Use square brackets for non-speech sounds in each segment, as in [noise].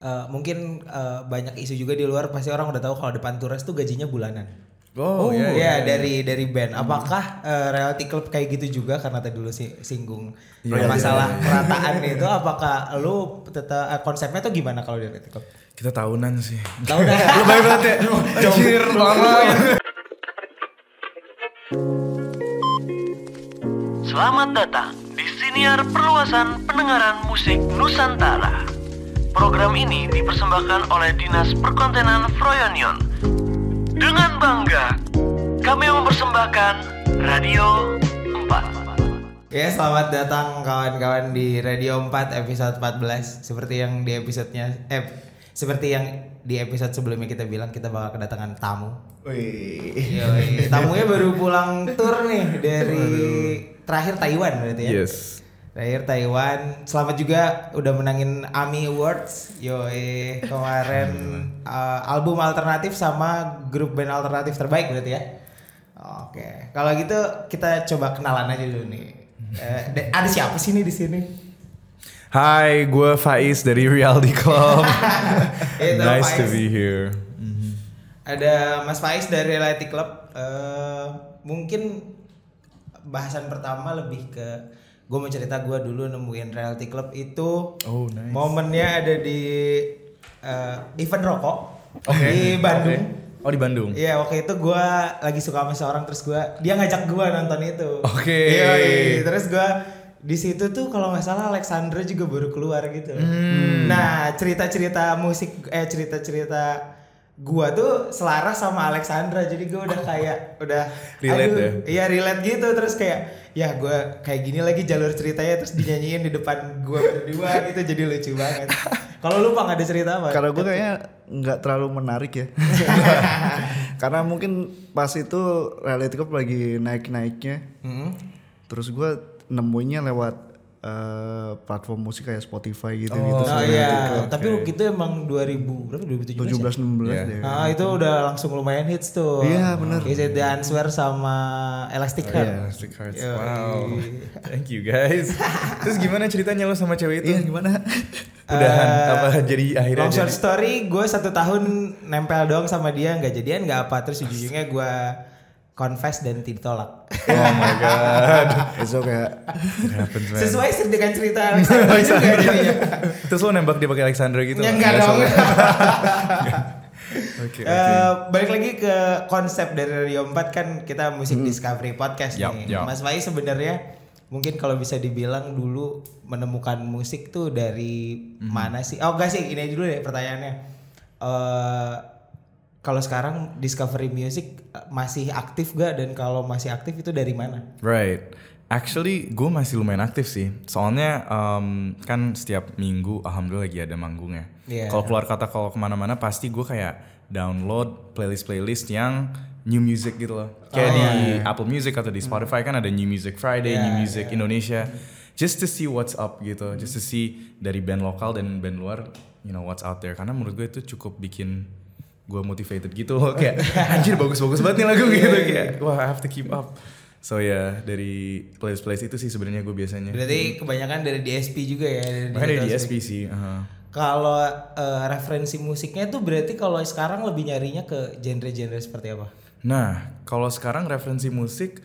eh, mungkin eh, banyak isu juga di luar pasti orang udah tahu kalau depan Tures tuh gajinya bulanan. Oh, iya, ya dari dari band. Apakah eh, reality club kayak gitu juga karena tadi dulu si- singgung Iya, masalah kerataan [laughs] itu apakah lu tetap konsepnya tuh gimana kalau di reality club? Kita tahunan sih. Tahu dah. [laughs] Lu baik banget ya. Anjir, lama. Selamat datang di Siniar Perluasan Pendengaran Musik Nusantara. Program ini dipersembahkan oleh Dinas Perkontenan Froyonion. Dengan bangga, kami mempersembahkan Radio 4. Ya selamat datang kawan-kawan di Radio 4 episode 14 Seperti yang di episodenya eh seperti yang di episode sebelumnya kita bilang kita bakal kedatangan tamu Wih. Yoi, tamunya baru pulang tour nih dari terakhir Taiwan berarti ya Yes. Terakhir Taiwan Selamat juga udah menangin AMI Awards Yoi kemarin uh, album alternatif sama grup band alternatif terbaik berarti ya Oke, kalau gitu kita coba kenalan aja dulu nih. [laughs] Eh, de- ada siapa sih nih di sini? Hai, gue Faiz dari Reality Club. [laughs] Itu nice to Faiz. be here. Ada Mas Faiz dari Reality Club. Eh, mungkin bahasan pertama lebih ke gue mau cerita gue dulu nemuin Reality Club itu Oh, nice. momennya ada di eh, event rokok Oke. di Bandung. Oke. Oh di Bandung. Iya waktu itu gue lagi suka sama seorang terus gue dia ngajak gue nonton itu. Oke. Iya, iya. terus gue di situ tuh kalau nggak salah Alexandra juga baru keluar gitu. Hmm. Nah cerita-cerita musik eh cerita-cerita gua tuh selaras sama Alexandra jadi gue udah kayak udah Relate ya? iya relate gitu terus kayak ya gua kayak gini lagi jalur ceritanya terus dinyanyiin di depan gua berdua gitu jadi lucu banget kalau lu pak ada cerita apa Karena gue kayaknya nggak terlalu menarik ya. [laughs] Karena mungkin pas itu reality club lagi naik-naiknya. Mm-mm. Terus gue nemunya lewat eh, platform musik kayak Spotify gitu-gitu. Oh iya, tapi waktu itu emang 2000 berapa 2017 ya? 17 16 Iya. deh. Ah itu udah langsung lumayan hits tuh. Iya, bener. Is it the answer sama Elastic Oh, Heart? iya, Elastic Hearts. Yoi. Wow. [laughs] Thank you guys. Terus gimana ceritanya lo sama cewek itu? Iya gimana? [laughs] Udahan Eh, apa jadi akhirnya Long short jadi? story, gue satu tahun nempel doang sama dia, nggak jadian nggak apa. Terus ujung-ujungnya gue confess dan ditolak. Oh my god. Itu kayak. Sesuai dengan cerita Alexandra juga jadinya. Terus lo nembak dia pakai Alexandra gitu? Ya enggak Nggak dong. Oke, [laughs] oke. Eh, balik lagi ke konsep dari Radio 4 kan kita musik discovery podcast Yup, nih. yup. Mas Faiz sebenarnya mungkin kalau bisa dibilang dulu menemukan musik tuh dari mana sih? Oh enggak sih, ini dulu deh pertanyaannya. Eh kalau sekarang discovery music eh, masih aktif gak dan kalau masih aktif itu dari mana? Right. Actually, gue masih lumayan aktif sih. Soalnya um, kan setiap minggu, alhamdulillah lagi ada manggungnya. Iya. Kalau keluar kata kalau ke mana-mana, pasti gue kayak download playlist-playlist yang new music gitu loh. Kayak di Apple Music atau di Spotify kan ada New Music Friday, Iya, New Music Indonesia. Just to see what's up gitu. Just to see dari band lokal dan band luar, you know what's out there. Karena menurut gue itu cukup bikin gue motivated gitu loh. kayak [laughs] anjir bagus-bagus banget nih lagu gitu kayak wah I have to keep up. So ya dari playlist playlist itu sih sebenarnya gue biasanya. Berarti kebanyakan dari DSP juga ya dari dari DSP sih. uh-huh. Kalau eh, referensi musiknya itu berarti kalau sekarang lebih nyarinya ke genre-genre seperti apa? Nah kalau sekarang referensi musik,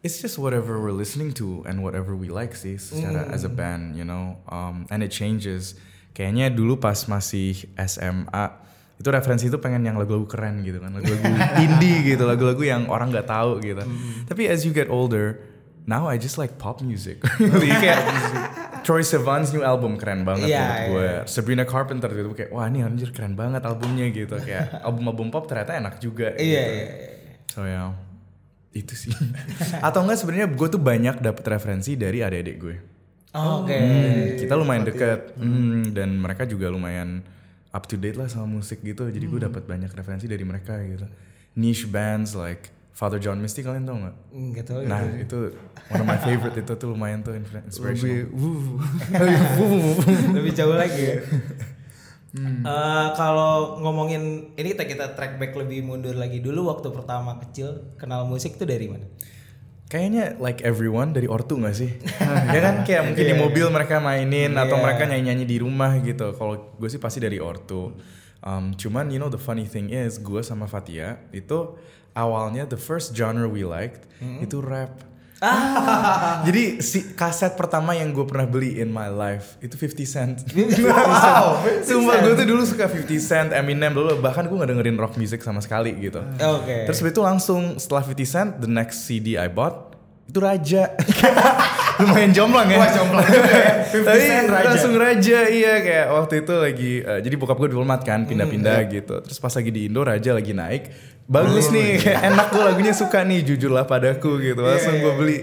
it's just whatever we're listening to and whatever we like sih secara as a band, you know, um, and it changes. Kayaknya dulu pas masih SMA itu referensi itu pengen yang lagu-lagu keren gitu kan, lagu-lagu indie gitu, lagu-lagu yang orang nggak tahu gitu. Tapi as you get older, now I just like pop music. [laughs] Kayak Troy Sivan's new album keren banget Iya, menurut iya. gue. Sabrina Carpenter gitu kayak wah ini anjir keren banget albumnya gitu kayak [laughs] album-album pop ternyata enak juga. Iya, gitu. iya, iya. So ya itu sih. [laughs] Atau enggak sebenarnya gue tuh banyak dapet referensi dari adik-adik gue. Oh, Oke. Hmm, kita lumayan deket Hmm, dan mereka juga lumayan up to date lah sama musik gitu. Jadi gue dapat banyak referensi dari mereka gitu. Niche bands like Father John Misty kalian tau nggak? Enggak tahu. Nah itu one of my favorite itu tuh lumayan tuh inspirational. lebih wuh. [laughs] Lebih jauh lagi ya. Eh, kalau ngomongin ini kita kita track back lebih mundur lagi dulu waktu pertama kecil kenal musik tuh dari mana? Kayaknya like everyone dari ortu gak sih? [laughs] ya kan kayak mungkin di mobil mereka mainin atau Iya. mereka nyanyi-nyanyi di rumah gitu. Kalau gue sih pasti dari ortu. Um, cuman you know the funny thing is gue sama Fatia itu awalnya the first genre we liked itu rap. Jadi si kaset pertama yang gue pernah beli in my life itu 50 Cent. [laughs] Wow, 50 Sumpah Cent. gue tuh dulu suka 50 Cent, Eminem dulu bahkan gue gak dengerin rock music sama sekali gitu. Oke. Terus habis itu langsung setelah 50 Cent, the next CD I bought itu Raja. [laughs] Lumayan jomplang ya. Wah, jomplang ya. [laughs] 50 Tapi Raja. langsung Raja iya kayak waktu itu lagi eh, jadi bokap gue diplomat kan pindah-pindah Hmm, gitu. Terus pas lagi di Indo Raja lagi naik. Bagus nih, kayak [laughs] enak gue lagunya suka nih, jujurlah padaku gitu. Langsung Iya, gue beli.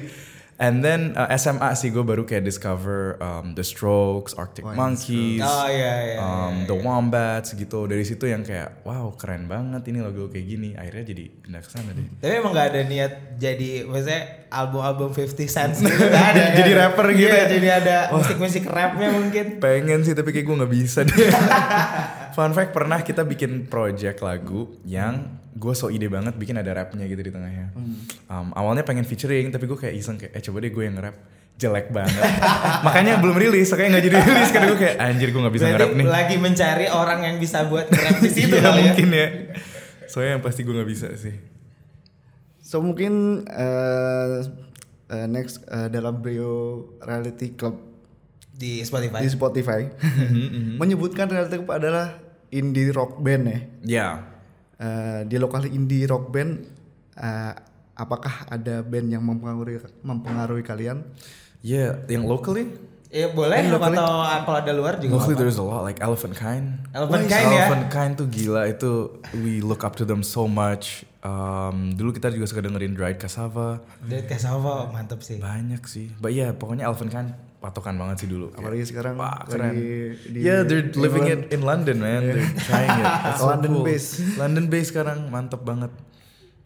And then uh, SMA sih gue baru kayak discover um, The Strokes, Arctic Monkeys, Oh iya iya. um, The Wombats gitu. Dari situ yang kayak wow keren banget ini lagu kayak gini. Akhirnya jadi pindah ke sana deh. Tapi emang gak ada niat jadi maksudnya album-album 50 cents gitu gak ada kan? Jadi rapper gitu Iya, ya? jadi ada musik-musik rapnya mungkin. Pengen sih tapi kayak gue nggak bisa deh. [laughs] Fun fact pernah kita bikin project lagu yang gue so ide banget bikin ada rapnya gitu di tengahnya. Um, awalnya pengen featuring tapi gue kayak iseng kayak eh coba deh gue yang nge-rap jelek banget. [laughs] Makanya belum rilis, makanya nggak jadi rilis karena gue kayak anjir gue nggak bisa nge-rap nih. lagi mencari orang yang bisa buat rap di [laughs] situ Iya, kali ya. mungkin ya. Soalnya yang pasti gue nggak bisa sih. So mungkin eh, eh, next eh, dalam Brio Reality Club Di Spotify. di Spotify Mm-hmm, [laughs] menyebutkan Reality Club adalah indie rock band ya. Ya. Eh, di lokal indie rock band eh, apakah ada band yang mempengaruhi mempengaruhi kalian? Ya, yang locally Iya boleh Eh, locally- atau kalau ada luar juga Mostly apa. there's a lot like Elephant Kind. Elephant Wih, Kind ya? Elephant Kind tuh gila itu we look up to them so much. Um, dulu kita juga suka dengerin Dried Cassava. Dead Cassava mantep sih. Banyak sih. But yeah, pokoknya Elephant Kind patokan banget sih dulu. Apalagi sekarang Wah, keren. lagi di yeah, they're living England. it in London, man. They're trying it. [laughs] That's so London cool. based. London based sekarang mantep banget.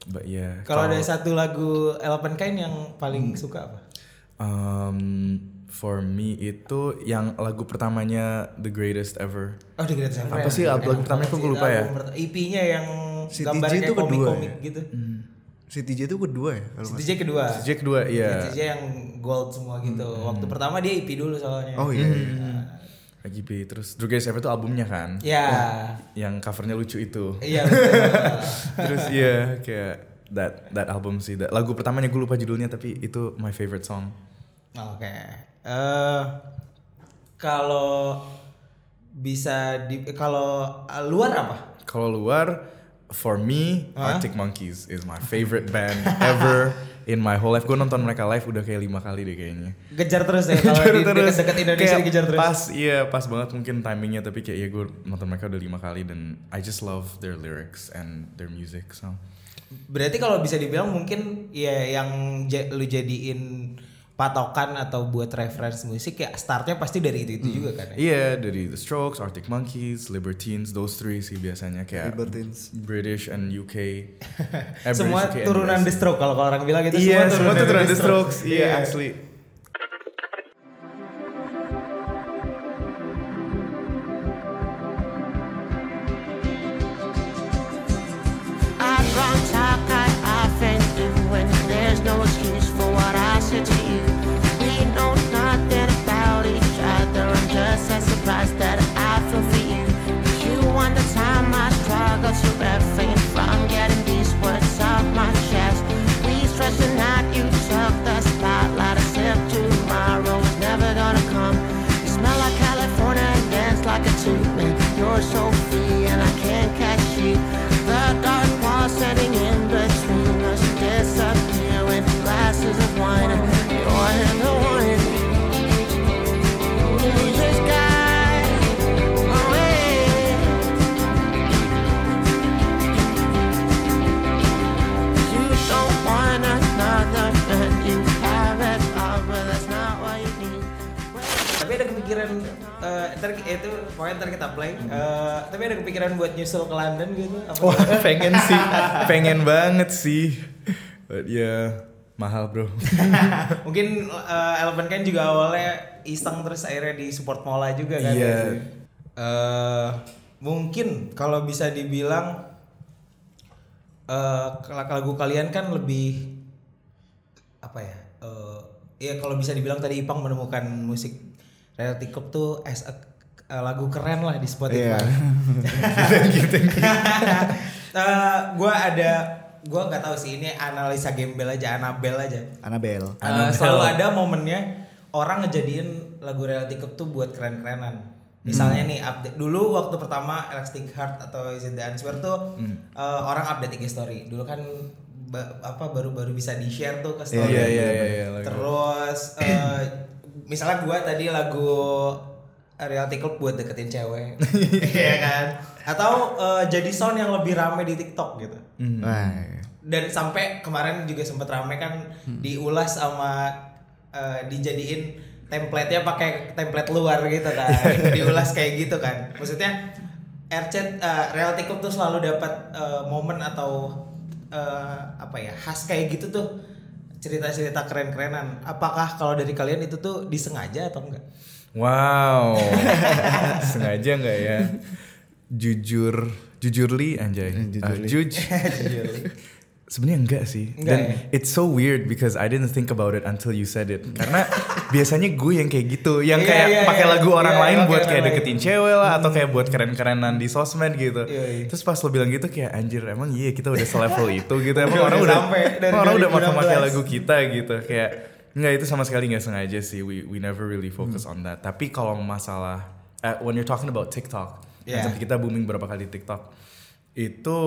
But yeah. Kalau ada satu lagu Elephant Kind yang paling suka apa? um, for me itu yang lagu pertamanya The Greatest Ever. Oh The Great Seven. Apa sih lagu pertamanya banget kok gue sih, lupa ya? EP-nya yang Si gambarnya komik-komik ya? gitu. Si TJ itu kedua ya kalau TJ kedua. TJ kedua, iya. TJ yang gold semua gitu. Waktu pertama dia EP dulu soalnya. Oh iya. iya. Lagi B terus The Greatest Ever itu albumnya kan? Ya. Yang covernya lucu itu. Iya [laughs] terus iya kayak that that album sih. That, lagu pertamanya gue lupa judulnya tapi itu my favorite song. Oke. Eh kalau bisa di kalau eh, luar apa? Kalau luar for me Arctic Monkeys is my favorite band ever in my whole life. Gue nonton mereka live udah kayak lima kali deh kayaknya. Kejar terus ya kalau di Terus dekat-dekat Indonesia kayak dikejar terus. Pas iya pas banget mungkin timingnya tapi kayak ya gue nonton mereka udah lima kali dan I just love their lyrics and their music so. Berarti kalau bisa dibilang mungkin ya yang lu jadiin patokan atau buat reference musik ya startnya pasti dari itu itu juga kan ya. Iya dari The Strokes, Arctic Monkeys, Libertines, those three sih biasanya kayak Libertines. British and UK. [laughs] Eh, semua British, UK turunan. The Stroke kalau orang bilang itu Iya, semua turunan The Strokes. Strokes. Iya, asli. I nyusul ke London gitu apa? Wah, [laughs] pengen sih. pengen banget sih. But ya mahal, Bro. [laughs] Mungkin Elephant kan juga awalnya iseng terus akhirnya di support Mola juga kan. Iya. Eh, mungkin kalau bisa dibilang eh lagu kalian kan lebih apa ya? eh ya kalau bisa dibilang tadi Ipang menemukan musik Reality Club tuh as a eh, lagu keren lah di Spotify. Iya. [laughs] Eh, gua ada gua nggak tahu sih ini analisa gembel aja, Anabel aja. Annabelle. Eh, selalu ada momennya orang ngejadiin lagu Reality Cup tuh buat keren-kerenan. Misalnya nih update dulu waktu pertama Elastic Heart atau Is It The Answer tuh eh, orang update IG story. Dulu kan ba- apa baru-baru bisa di share tuh ke story. Iya, iya, iya, iya, lagu. Terus eh, misalnya gua tadi lagu Reality Club buat deketin cewek. [laughs] Iya kan? Atau eh, jadi sound yang lebih rame di TikTok gitu. Wah, iya. dan sampai kemarin juga sempat rame kan diulas sama eh, dijadiin template-nya pakai template luar gitu kan. [laughs] Diulas kayak gitu kan. Maksudnya RC eh, Reality Cup tuh selalu dapat eh, momen atau eh, apa ya khas kayak gitu tuh. Cerita-cerita keren-kerenan. Apakah kalau dari kalian itu tuh disengaja atau enggak Wow. [laughs] Sengaja nggak ya? Jujur, jujurly anjay. Ah, juj. [laughs] Sebenarnya enggak sih. Enggak Dan ya? it's so weird because I didn't think about it until you said it. Karena [laughs] biasanya gue yang kayak gitu, yang Iya, kayak iya, pakai iya. lagu orang Iya, lain pakai buat kayak lain. deketin cewek lah atau kayak buat keren-kerenan di sosmed gitu. Iya, iya. Terus pas lo bilang gitu kayak anjir emang iya kita udah selevel itu gitu. Emang Udah orang udah sampai dari emang orang udah pakai 2016. lagu kita gitu kayak Enggak itu sama sekali nggak sengaja sih. We we never really focus Hmm. on that. Tapi kalau masalah uh, when you're talking about TikTok, Yeah. kita booming berapa kali TikTok, itu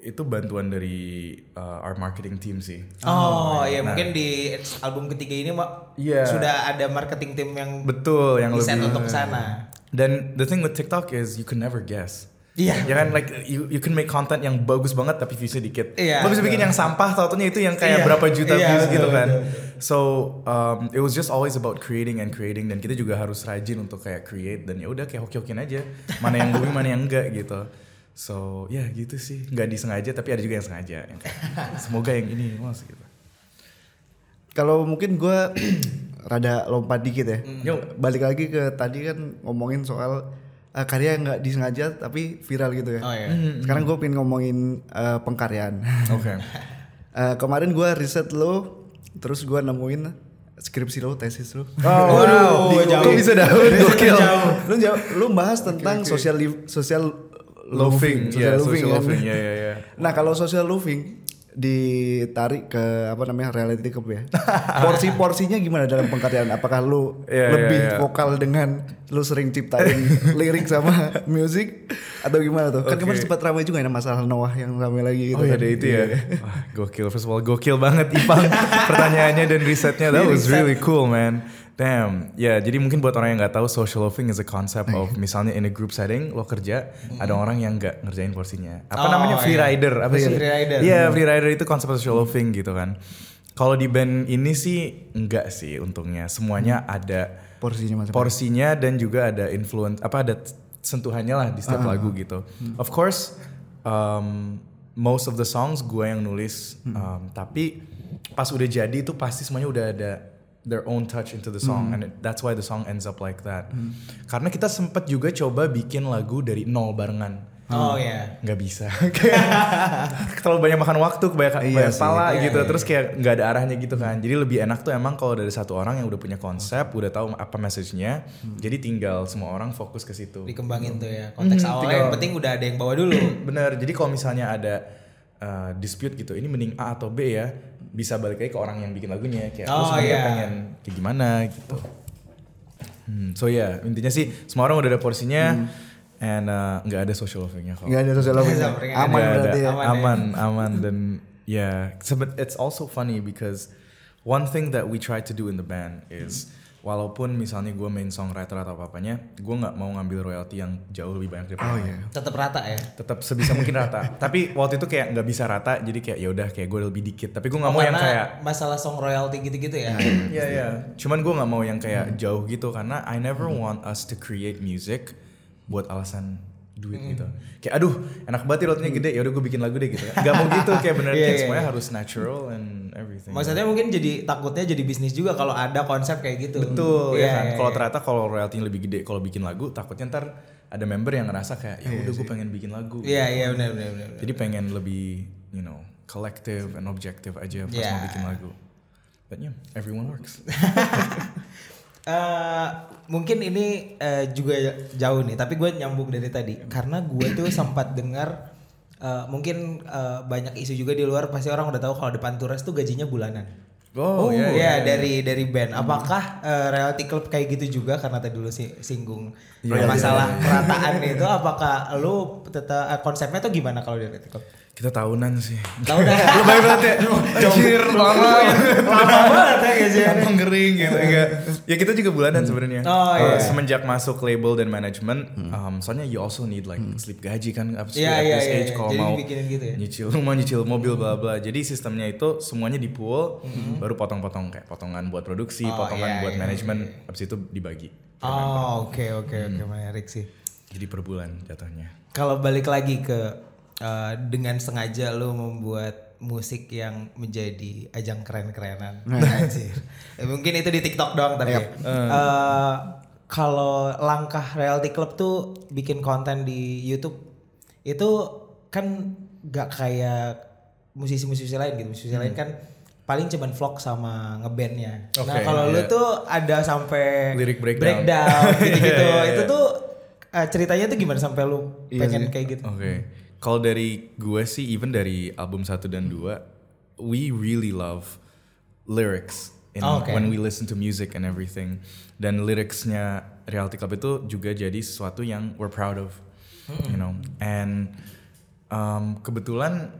itu bantuan dari uh, our marketing team sih. Oh, iya Nah. mungkin di album ketiga ini Mak, Iya. sudah ada marketing tim yang Betul yang lebih. untuk sana. Dan the thing with TikTok is you can never guess. Iya. Ya kan like you you can make content yang bagus banget tapi viewsnya dikit. Iya, Lo bisa bikin yang sampah taunya itu yang kayak Iya. berapa juta Iya, views betul, gitu kan. betul, So um, it was just always about creating and creating dan kita juga harus rajin untuk kayak create dan ya udah kayak hoki-hokin aja. Mana yang booming mana yang enggak gitu. So ya gitu sih. Nggak disengaja tapi ada juga yang sengaja. Yang kayak, semoga yang ini mas gitu. Kalau mungkin gue [clears throat] rada lompat dikit ya. Yuk. Balik lagi ke tadi kan ngomongin soal eh, karya yang nggak disengaja tapi viral gitu ya. Oh, iya. Sekarang gue pengen ngomongin eh, pengkaryaan. [laughs] Oke. Eh, kemarin gue riset lo, terus gue nemuin skripsi lo, tesis lo. Oh, wow. [laughs] Waduh, jauh. Kok bisa dahulu gokil. [laughs] lu jauh, lu bahas tentang social liv- social Loving, social ya, loving, social kan? loving, ya, ya, ya. Nah kalau social loving ditarik ke apa namanya reality cup ya. [laughs] Porsi-porsinya gimana dalam pengkaryaan? Apakah lu Iya, iya, lebih iya. vokal dengan lu sering ciptain [laughs] lirik sama musik atau gimana tuh? Kan Oke. kemarin sempat ramai juga ya masalah Noah yang ramai lagi gitu. Oh iya kan. ada itu ya. Wah, gokil. First of all, gokil banget Ipang [laughs] pertanyaannya dan risetnya. That was really cool, man. Damn. Ya, jadi mungkin buat orang yang nggak tahu, social loafing is a concept of [laughs] misalnya in a group setting lo kerja, ada orang yang nggak ngerjain porsinya. Apa Oh, namanya free iya. rider? Apa Free sih? rider. Iya, free rider itu konsep social loafing gitu kan. Kalau di band ini sih enggak sih untungnya. Semuanya ada Porsinya masing-masing. porsinya dan juga ada influence apa ada sentuhannya lah di setiap lagu gitu. Of course, um, most of the songs gue yang nulis, um, tapi pas udah jadi itu pasti semuanya udah ada their own touch into the song and it- that's why the song ends up like that. Karena kita sempet juga coba bikin lagu dari nol barengan. Oh iya. nggak bisa [laughs] Kayak terlalu banyak makan waktu kebanyakan Iya banyak sih. pala Iya, gitu iya. terus kayak nggak ada arahnya gitu kan jadi lebih enak tuh emang kalau dari satu orang yang udah punya konsep udah tahu apa message-nya jadi tinggal semua orang fokus ke situ Dikembangin tuh ya. Konteks Hmm, awalnya tinggal- yang penting udah ada yang bawa dulu. [clears throat] bener jadi kalau misalnya ada uh, dispute gitu ini mending A atau B ya bisa balik lagi ke orang yang bikin lagunya kayak Oh, oh, sebenarnya iya. pengen kayak gimana gitu Hmm, so ya intinya sih semua orang udah ada porsinya and uh, nggak ada social loving-nya kok Nggak ada social loving. Nggak ada. Aman Nggak berarti ada. ya. Aman ya. aman aman dan ya sebe- it's also funny because one thing that we try to do in the band is walaupun misalnya gue main songwriter atau apa apanya gue nggak mau ngambil royalti yang jauh lebih banyak daripada Oh iya. lain. Tetap rata ya. tetap sebisa mungkin rata [laughs] tapi waktu itu kayak nggak bisa rata jadi kayak ya udah kayak gue lebih dikit tapi gue nggak mau yang kayak masalah song royalty gitu-gitu ya. Iya iya. Cuman gue nggak mau yang kayak jauh gitu karena I never want us to create music buat alasan duit gitu. Kayak aduh enak banget ya royaltinya gede ya udah gue bikin lagu deh gitu. Gak mau gitu kayak bener Iya, kayak iya, semuanya iya. harus natural and everything. Maksudnya mungkin jadi takutnya jadi bisnis juga kalau ada konsep kayak gitu. betul Iya, ya kan. iya, Kalau iya. ternyata kalau royaltinya lebih gede kalau bikin lagu takutnya ntar ada member yang ngerasa kayak ya udah gue pengen bikin lagu. Iya iya benar benar benar. Jadi pengen lebih you know collective and objective aja pas Iya. mau bikin lagu. but yeah, everyone works. [laughs] Eh, mungkin ini eh, juga jauh nih, tapi gue nyambung dari tadi karena gue tuh sempat dengar eh, mungkin eh, banyak isu juga di luar pasti orang udah tahu kalau depan Tures tuh gajinya bulanan. Oh, iya, ya iya, dari dari band. Apakah eh, reality club kayak gitu juga karena tadi dulu sih singgung Iya, masalah kerataan itu apakah lu tetap konsepnya tuh gimana kalau di reality club? Kita tahunan sih. Tahu dah. [laughs] Lu baik banget ya. Anjir, lama. Lama [laughs] banget ya. Gampang kering gitu enggak. Ya kita juga bulanan sebenarnya. Oh, iya. Uh, Semenjak masuk label dan manajemen, um, soalnya you also need like slip gaji kan to Iya, at iya, this iya, age iya. kalau Jadi mau gitu ya? nyicil rumah, nyicil mobil, bla bla. Jadi sistemnya itu semuanya di pool, baru potong-potong kayak potongan buat produksi, Oh, potongan iya, buat iya, manajemen, habis itu dibagi. Oh, oke oke oke Hmm. menarik sih. Jadi per bulan jatuhnya. Kalau balik lagi ke eh, dengan sengaja lu membuat musik yang menjadi ajang keren-kerenan. [laughs] Anjir. Eh, mungkin itu di TikTok doang tapi. ya. Eh, kalau langkah Reality Club tuh bikin konten di YouTube itu kan gak kayak musisi-musisi lain gitu. Musisi lain kan paling cuman vlog sama ngebandnya. nah Oke, kalau lu iya. tuh ada sampai Lirik breakdown. breakdown gitu-gitu. [laughs] Iya, iya. Itu tuh eh, ceritanya tuh gimana sampai lu pengen kayak gitu? Oke. Kalau dari gue sih even dari album 1 dan 2 we really love lyrics in Oh, okay. when we listen to music and everything. Dan lyricsnya Reality Club itu juga jadi sesuatu yang we're proud of. You know. And um, kebetulan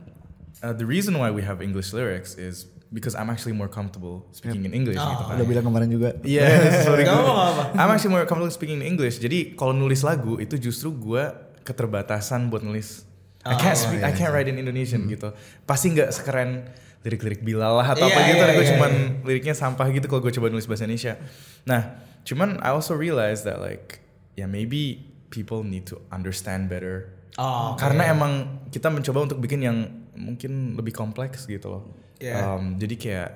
uh, the reason why we have English lyrics is because I'm actually more comfortable speaking in English gitu kan. Udah bilang kemarin juga. Iya, [laughs] sorry Gak apa-apa. I'm actually more comfortable speaking in English. Jadi kalau nulis lagu itu justru gue keterbatasan buat nulis. I can't Oh, speak, I can't write in Indonesian gitu. Pasti nggak sekeren lirik-lirik Bilal lah atau Iya, apa gitu. iya, gue iya, cuman liriknya sampah gitu kalau gue coba nulis bahasa Indonesia. Nah, cuman I also realize that like, ya maybe people need to understand better. Oh. Karena emang kita mencoba untuk bikin yang mungkin lebih kompleks gitu loh. Iya. Um, jadi kayak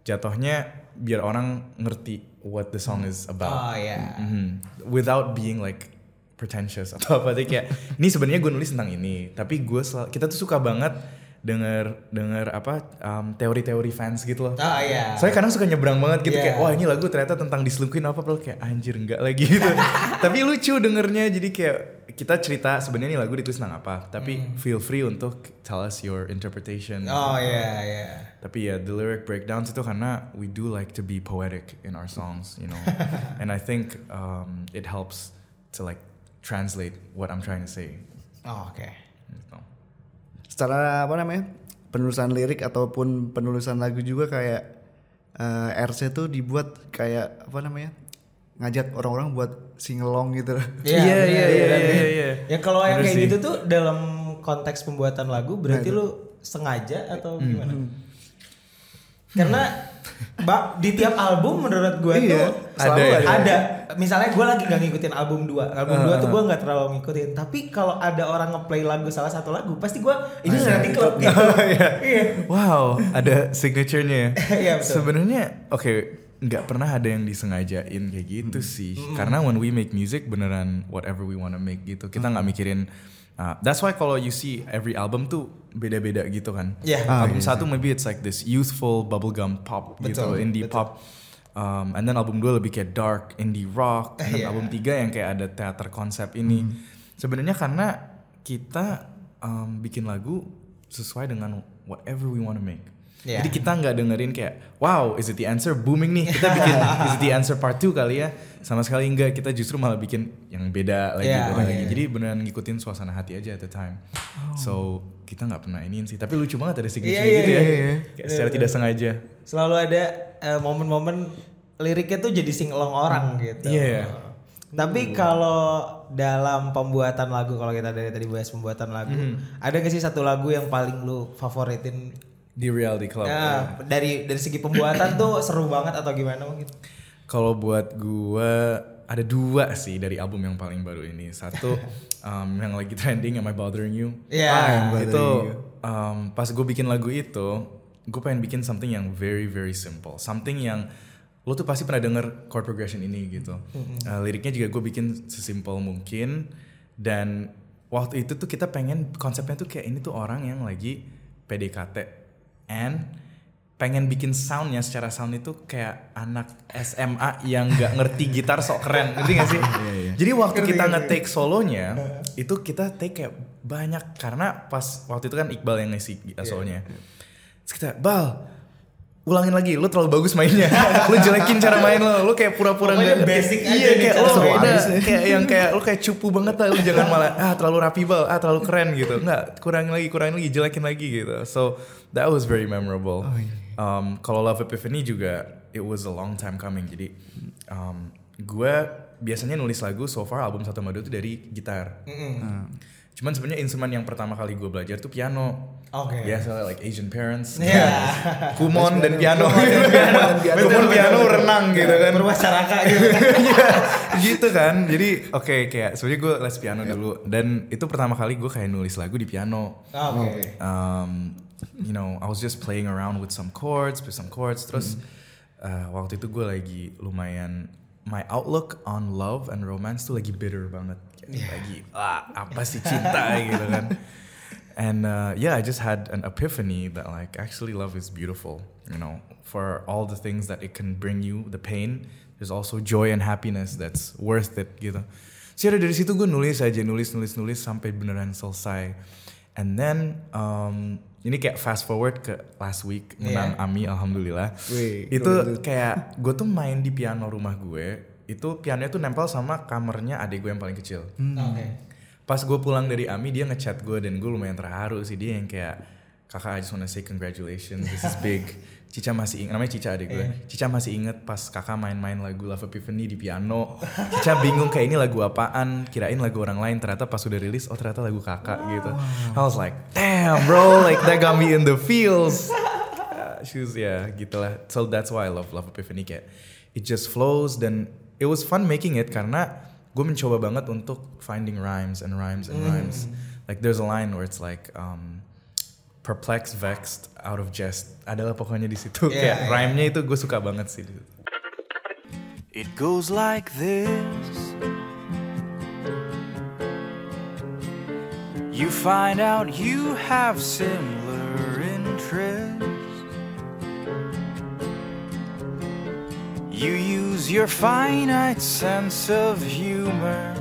jatuhnya biar orang ngerti what the song is Oh about. ya. Mhm. Without being like pretentious atau apa. Kayak ini sebenarnya gue nulis tentang ini, tapi gue kita tuh suka banget denger denger apa um, teori-teori fans gitu loh. Oh iya. Soalnya kadang suka nyebrang banget gitu Iya. kayak wah ini lagu ternyata tentang diselingkuhin apa padahal kayak anjir enggak lagi gitu. [laughs] tapi lucu dengernya jadi kayak kita cerita sebenarnya ini lagu ditulis tentang apa, tapi feel free untuk tell us your interpretation. Oh iya iya. Tapi ya the lyric breakdowns itu karena we do like to be poetic in our songs, you know. [laughs] And I think um, it helps to like translate what I'm trying to say. Oh, oke. Gitu. Secara apa namanya? Penulisan lirik ataupun penulisan lagu juga kayak eh, RC tuh dibuat kayak apa namanya? Ngajak orang-orang buat singelong gitu. Iya Iya, iya, iya, benar. iya, iya. Ya kalau yang kayak sih. gitu tuh dalam konteks pembuatan lagu berarti lu sengaja atau gimana? Karena [laughs] Mbak di tiap album menurut gue Iya, tuh ada selalu ya? ada. ada. Misalnya gue lagi gak ngikutin album 2 Album 2 tuh gue gak terlalu ngikutin Tapi kalau ada orang ngeplay lagu salah satu lagu Pasti gue ini nanti klub [laughs] gitu Iya Wow, ada signaturenya ya. [laughs] Iya, betul. Sebenarnya oke, nggak pernah ada yang disengajain kayak gitu sih. Karena when we make music beneran whatever we wanna make gitu. Kita nggak mikirin. uh, that's why kalau you see every album tuh beda-beda gitu kan. Iya. album satu maybe it's like this youthful bubblegum pop gitu, Betul, indie pop. Um, and then album dua lebih kayak dark indie rock. And then Iya. album tiga yang kayak ada teater konsep ini. Sebenarnya karena kita um, bikin lagu sesuai dengan whatever we wanna make. Iya. Jadi kita nggak dengerin kayak wow is it the answer? Booming nih. Kita bikin [laughs] is it the answer part 2 kali ya? Sama sekali enggak kita justru malah bikin yang beda lagi Iya, beda iya, lagi iya. jadi beneran ngikutin suasana hati aja at the time. So kita nggak pernah iniin sih. Tapi lucu banget ada signature Iya, iya, gitu ya. iya, iya. Kayak secara tidak sengaja. Selalu ada eh, momen-momen liriknya tuh jadi singelong orang gitu. Iya. Tapi kalau dalam pembuatan lagu kalau kita dari tadi bahas pembuatan lagu, ada gak sih satu lagu yang paling lu favoritin? Di reality club Ya, dari dari segi pembuatan tuh seru banget atau gimana mungkin? Kalau buat gua ada dua sih dari album yang paling baru ini. Satu [laughs] um, yang lagi trending Am I Bothering You? Iya. Ah, Bothering itu You. um, pas gue bikin lagu itu, gue pengen bikin something yang very very simple, something yang lo tuh pasti pernah denger chord progression ini gitu. Uh, liriknya juga gue bikin sesimpel mungkin dan waktu itu tuh kita pengen konsepnya tuh kayak ini tuh orang yang lagi PDKT and pengen bikin soundnya secara sound itu kayak anak SMA yang nggak ngerti gitar sok keren. Ngerti gak sih? [laughs] Jadi waktu kita nge-take solonya itu kita take kayak banyak. Karena pas waktu itu kan Iqbal yang ngisi gitar solonya. Terus kita bal ulangin lagi lu terlalu bagus mainnya. [laughs] Lu jelekin cara main lo lu kayak pura-pura nggak basic aja iya kayak lo udah kayak yang kayak lu kayak cupu banget lah lu jangan malah ah terlalu rapi bal ah terlalu keren gitu. Nggak kurangin lagi kurangin lagi jelekin lagi gitu. So that was very memorable. Um, kalau Love Epiphany juga it was a long time coming. Jadi um, gue biasanya nulis lagu so far album satu madu itu dari gitar. Hmm. cuman sebenarnya instrumen yang pertama kali gue belajar tuh piano. Oke. biasa like Asian parents. Iya. kumon dan piano. Kumon piano. Renang gitu kan. Berwasaraka gitu. [laughs] Iya, gitu kan. Jadi oke kayak sebenarnya gue les piano dulu. Dan itu pertama kali gue kayak nulis lagu di piano. Oke. um, you know I was just playing around with some chords with some chords. Terus uh, waktu itu gue lagi lumayan my outlook on love and romance tuh lagi bitter banget. Kayak lagi ah, apa sih cinta? [laughs] Gitu kan. And uh, yeah I just had an epiphany that like actually love is beautiful you know. For all the things that it can bring you the pain there's also joy and happiness that's worth it gitu. So ya udah dari situ gue nulis aja nulis nulis nulis sampai beneran selesai. And then um, ini kayak fast forward ke last week menang Ami alhamdulillah. Wih, itu kayak gue tuh main di piano rumah gue itu pianonya tuh nempel sama kamarnya adik gue yang paling kecil. Oke. pas gue pulang dari Ami dia ngechat gue dan gue lumayan terharu sih. Dia yang kayak kakak I just wanna say congratulations this is big [laughs] Cica masih ingat namanya Cica adik gue. Cica masih inget pas kakak main-main lagu Love Epiphany di piano. Cica bingung kayak ini lagu apaan kirain lagu orang lain. Ternyata pas udah rilis oh ternyata lagu kakak gitu. I was like damn bro like that got me in the feels. Uh, she was ya gitulah so that's why I love Love Epiphany kayak it just flows dan it was fun making it karena gue mencoba banget untuk finding rhymes and rhymes and rhymes. Like there's a line where it's like um, perplexed vexed out of jest adalah pokoknya di situ Yeah, kayak yeah. rhyme-nya itu gue suka banget sih. It goes like this. You find out you have similar interests. You use your finite sense of humor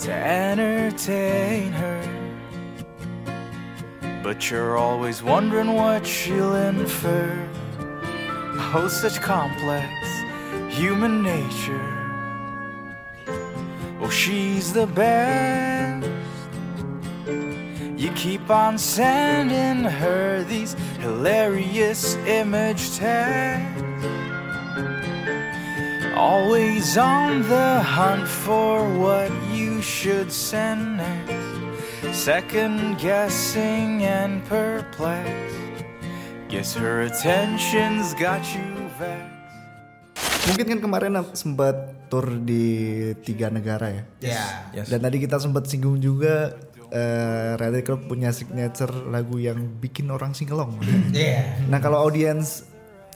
to entertain her. But you're always wondering what she'll infer. Oh, such complex human nature. Oh, she's the best. You keep on sending her these hilarious image tags. Always on the hunt for what you should send next. Second guessing and perplexed. Guess her attention's got you vexed. Mungkin kan kemarin sempat tour di tiga negara ya. Ya. Yes. Dan tadi kita sempat singgung juga eh Red Club punya signature lagu yang bikin orang singelong. [laughs] Iya. nah kalau audiens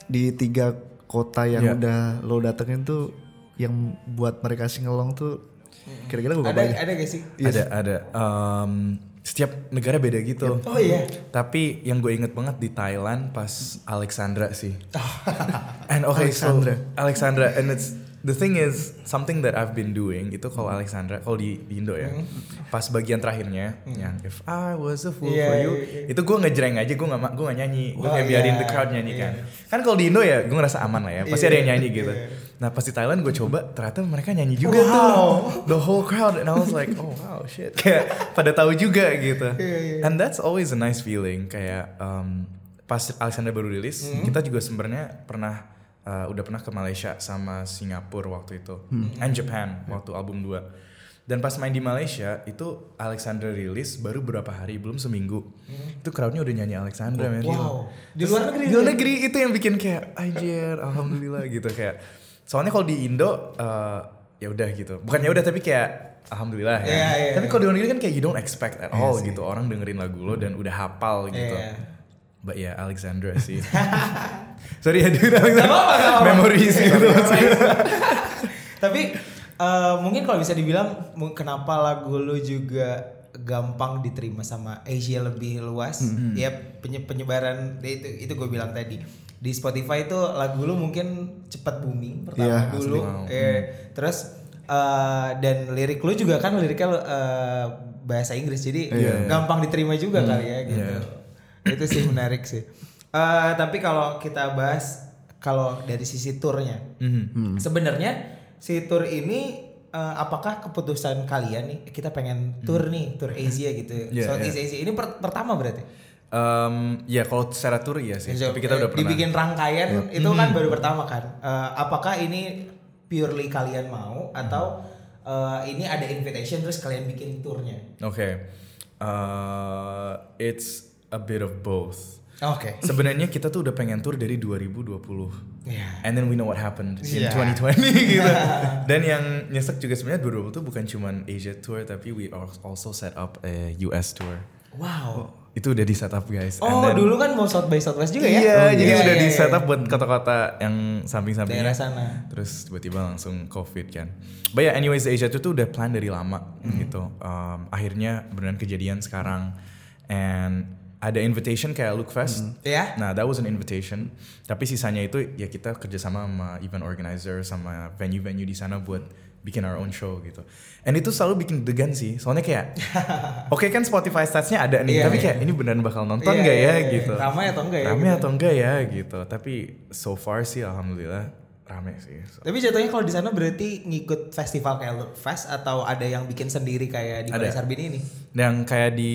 di tiga kota yang Iya. udah lo datengin tuh yang buat mereka singelong tuh kira-kira gue Ada ada gak sih? ada ada Um, setiap negara beda gitu Oh iya. Tapi yang gue inget banget di Thailand pas Alexandra sih. [laughs] and okay, Alexandra. so Alexandra, and it's the thing is something that I've been doing itu kalau Alexandra, kalau di, di Indo ya, pas bagian terakhirnya yang If I Was a Fool Iya, for You, iya, iya. itu gue ngejreng aja, gue nggak ma- gue nggak nyanyi, gue Oh, kayak biarin iya, the crowd nyanyi iya. kan. Kan kalau di Indo ya gue ngerasa aman lah ya, pasti Iya, ada yang nyanyi gitu. iya. Nah pas di Thailand gue coba, ternyata mereka nyanyi juga Wow. tuh, the whole crowd, and I was like, oh wow shit, [laughs] kayak pada tahu juga gitu. Iya, iya. And that's always a nice feeling kayak um, pas Alexander baru rilis Hmm. kita juga sebenarnya pernah uh, udah pernah ke Malaysia sama Singapura waktu itu Hmm. and Japan waktu album 2 dan pas main di Malaysia itu Alexander rilis baru berapa hari belum seminggu itu crowdnya udah nyanyi Alexandra men Hmm. Wow. Di luar negeri. di luar negeri itu yang bikin kayak anjir alhamdulillah gitu kayak soalnya kalau di Indo uh, ya udah gitu bukan ya udah tapi kayak alhamdulillah ya Iya, iya, tapi iya. kalau di luar negeri kan kayak you don't expect at all gitu orang dengerin lagu lo dan udah hafal gitu Iya. But yeah, Alexandra sih. [laughs] Sorry ya, dude. Alexandra. Memories gitu. [laughs] Tapi eh, mungkin kalau bisa dibilang kenapa lagu lu juga gampang diterima sama Asia lebih luas. Hmm. Ya penye- penyebaran ya itu itu gue bilang tadi di Spotify itu lagu lu mungkin cepat booming pertama Iya, dulu. asli. Eh, terus eh, dan lirik lu juga kan liriknya eh, bahasa Inggris jadi gampang diterima juga kali ya gitu. Iya. Itu sih menarik sih. Eh, tapi kalau kita bahas kalau dari sisi turnya, Mhm. sebenarnya si tour ini eh, apakah keputusan kalian nih kita pengen tour nih tour Asia gitu, Iya, Southeast Asia ini per- pertama berarti? Um, ya kalau secara tour iya sih. So, Tapi kita eh, udah pernah. dibikin rangkaian itu kan baru pertama kan. Eh, apakah ini purely kalian mau atau eh, ini ada invitation terus kalian bikin tournya? Oke. Uh, it's a bit of both. Oke. Sebenarnya kita tuh udah pengen tour dari 2020. Iya. And then we know what happened in Iya. 2020 [laughs] gitu. [laughs] Dan yang nyesek juga sebenarnya 2020 tuh bukan cuman Asia tour tapi we al- also set up a US tour. Wow. Itu udah di set up guys. Oh, then- dulu kan mau South by Southwest juga ya? Iya, Oh, jadi iya, udah iya, di set iya. up buat kota-kota yang samping-sampingnya. Daerah sana. Terus tiba-tiba langsung covid kan. But yeah, anyways Asia itu tuh udah plan dari lama Hmm. gitu. Um, akhirnya beneran kejadian sekarang. And ada invitation kayak Look Fest. Iya. Nah, that was an invitation. Tapi sisanya itu ya kita kerjasama sama event organizer sama venue-venue di sana buat bikin our own show gitu. And itu selalu bikin degan sih. Soalnya kayak, [laughs] oke kan Spotify statsnya ada nih, Iya, tapi iya. kayak ini beneran bakal nonton Iya, nggak iya, ya iya. gitu. Ramai atau enggak ya? Rame gitu. atau enggak ya gitu. Tapi so far sih alhamdulillah rame sih. So, Tapi jatuhnya kalau di sana berarti ngikut festival kayak Look Fest atau ada yang bikin sendiri kayak di Ada. Balai Sarbini ini? yang kayak di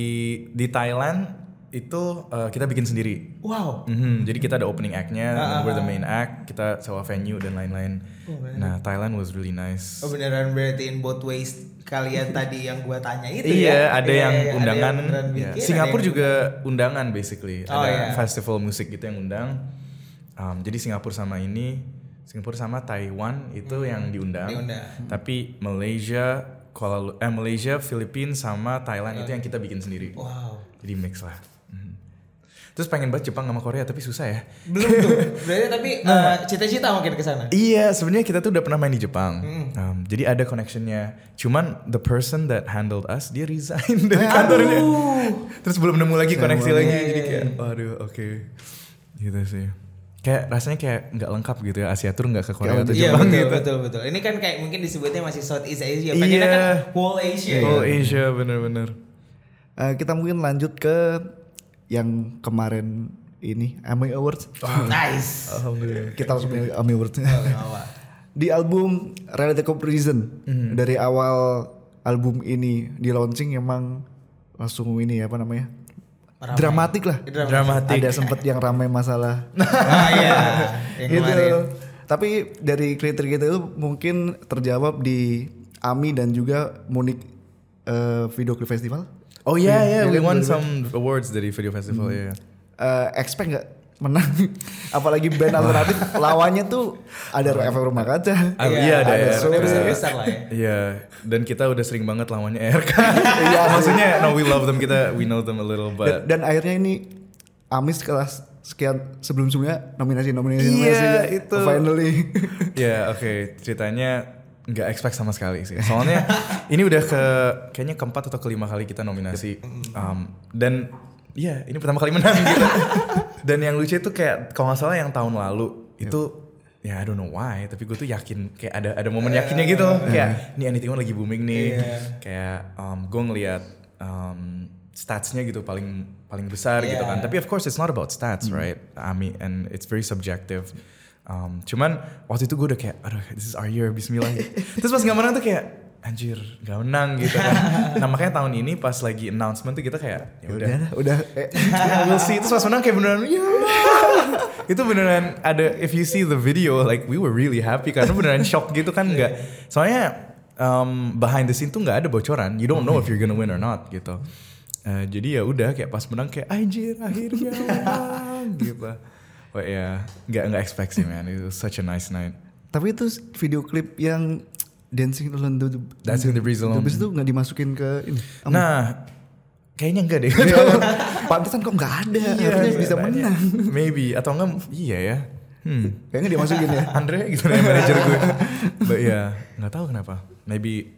di Thailand itu uh, kita bikin sendiri. Wow. Mhm, Jadi kita ada opening act-nya, Ah, ah, we're the ah. main act, kita sewa venue dan lain-lain. nah Thailand was really nice. Oh beneran berarti in both ways kalian [laughs] tadi yang gua tanya itu iya, ya? ada Iya, yang iya, ada undangan. beneran ya. bikin, ada Singapura yang- juga undangan basically. Oh, ada iya. festival musik gitu yang undang. Um, jadi Singapura sama ini, Singapura sama Taiwan itu yang diundang. Hmm. diundang. Tapi Malaysia, Kuala eh, Malaysia, Filipina sama Thailand itu yang kita bikin sendiri. Wow. Jadi mix lah. Terus pengen banget Jepang sama Korea tapi susah ya. Belum tuh. [laughs] Berarti tapi [laughs] eh, cita-cita mungkin ke sana. Iya, sebenarnya kita tuh udah pernah main di Jepang. Um, jadi ada connectionnya. Cuman the person that handled us dia resign [laughs] dari kantornya. Terus belum nemu lagi koneksi lagi. Jadi kayak, waduh, oke, gitu sih. Kayak rasanya kayak nggak lengkap gitu ya Asia Tour nggak ke Korea atau Iya Jepang betul, gitu. betul betul Ini kan kayak mungkin disebutnya masih Southeast Asia. Iya. Pengennya kan whole Asia. Ya. Asia bener-bener. Eh, kita mungkin lanjut ke yang kemarin ini AMI Awards. Nice. Alhamdulillah. kita langsung ke AMI Awards. Awal. Di album Reality Comparison dari awal album ini di launching emang langsung ini apa namanya? Ramai. Dramatik lah. Dramatik. Ada sempet yang ramai masalah. [laughs] Ah iya. Gitu. kemarin. Tapi dari kriteria kita itu mungkin terjawab di AMI dan juga Munich eh, Video Clip Festival. Oh iya iya, Iya we kan, won bener-bener. some awards dari video festival ya. Eh, expect nggak menang? [laughs] Apalagi band alternatif [laughs] lawannya tuh ada efek rumah kaca. Ah, iya, ada ada RK. sudah besar-besar lah ya. Iya, dan kita udah sering banget lawannya RK. [laughs] Iya, maksudnya no we love them kita we know them a little Dan, but dan akhirnya ini Amis kelas sekian sebelum sebelumnya nominasi nominasi Iya, nominasi itu. finally ya oke ceritanya nggak expect sama sekali sih. Soalnya [laughs] ini udah ke kayaknya keempat atau kelima kali kita nominasi Um, dan Iya, ini pertama kali menang [laughs] gitu. Dan yang lucu itu kayak kalau nggak salah yang tahun lalu itu ya I don't know why, tapi gue tuh yakin kayak ada ada momen yakinnya gitu. Kayak ini anything One lagi booming nih. Kayak um, gue ngeliat um, statsnya gitu paling paling besar gitu kan. Tapi of course it's not about stats, right? I mean and it's very subjective. Um, cuman waktu itu gue udah kayak, aduh this is our year, Bismillah. Terus pas nggak menang tuh kayak, anjir nggak menang gitu kan. nah makanya tahun ini pas lagi announcement tuh kita kayak, ya udah, udah eh, [laughs] we'll see. Terus pas menang kayak beneran, ya. itu beneran ada, if you see the video, like we were really happy karena beneran shock gitu kan nggak. [laughs] Soalnya um, behind the scene tuh nggak ada bocoran. You don't know if you're gonna win or not gitu. Eh, jadi ya udah kayak pas menang kayak anjir akhirnya menang gitu. But ya nggak nggak expect sih man. It was such a nice night. tapi itu video klip yang dancing alone the Dancing in the Breeze Alone. itu nggak dimasukin ke ini Am- Nah, kayaknya enggak deh. Iya, [laughs] pantesan kok nggak ada Iya, harusnya bisa menang Maybe atau enggak iya ya. Hmm. kayaknya dimasukin ya Andre gitu ya manajer gue. But ya, nggak tahu kenapa. Maybe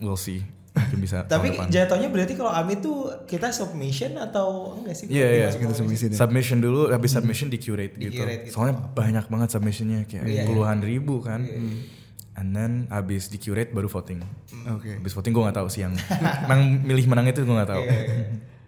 we'll see. Mungkin bisa Tapi jatuhnya berarti kalau Ami tuh kita submission atau enggak sih? Iya iya. Kita submission ya. Submission dulu, habis submission di curate gitu. Gitu. Soalnya banyak banget submissionnya kayak Iya, puluhan ribu kan. And then habis di curate baru voting. Oke. Habis voting gue nggak tahu sih yang yang milih menang itu gue nggak tahu.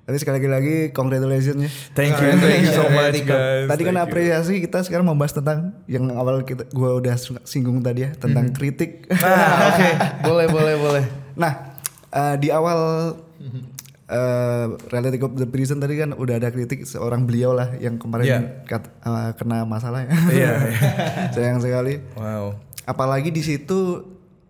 Tapi sekali lagi congratulations ya. Thank you, thank you so much guys. Tadi kan apresiasi kita sekarang membahas tentang yang awal kita gua udah singgung tadi ya tentang kritik. Ah, oke, [laughs] boleh boleh boleh. Nah, eh, di awal eh Reality of the Prison tadi kan udah ada kritik seorang beliau lah yang kemarin Iya. kat- eh, kena masalah ya. Iya. [laughs] Sayang sekali. Wow. Apalagi di situ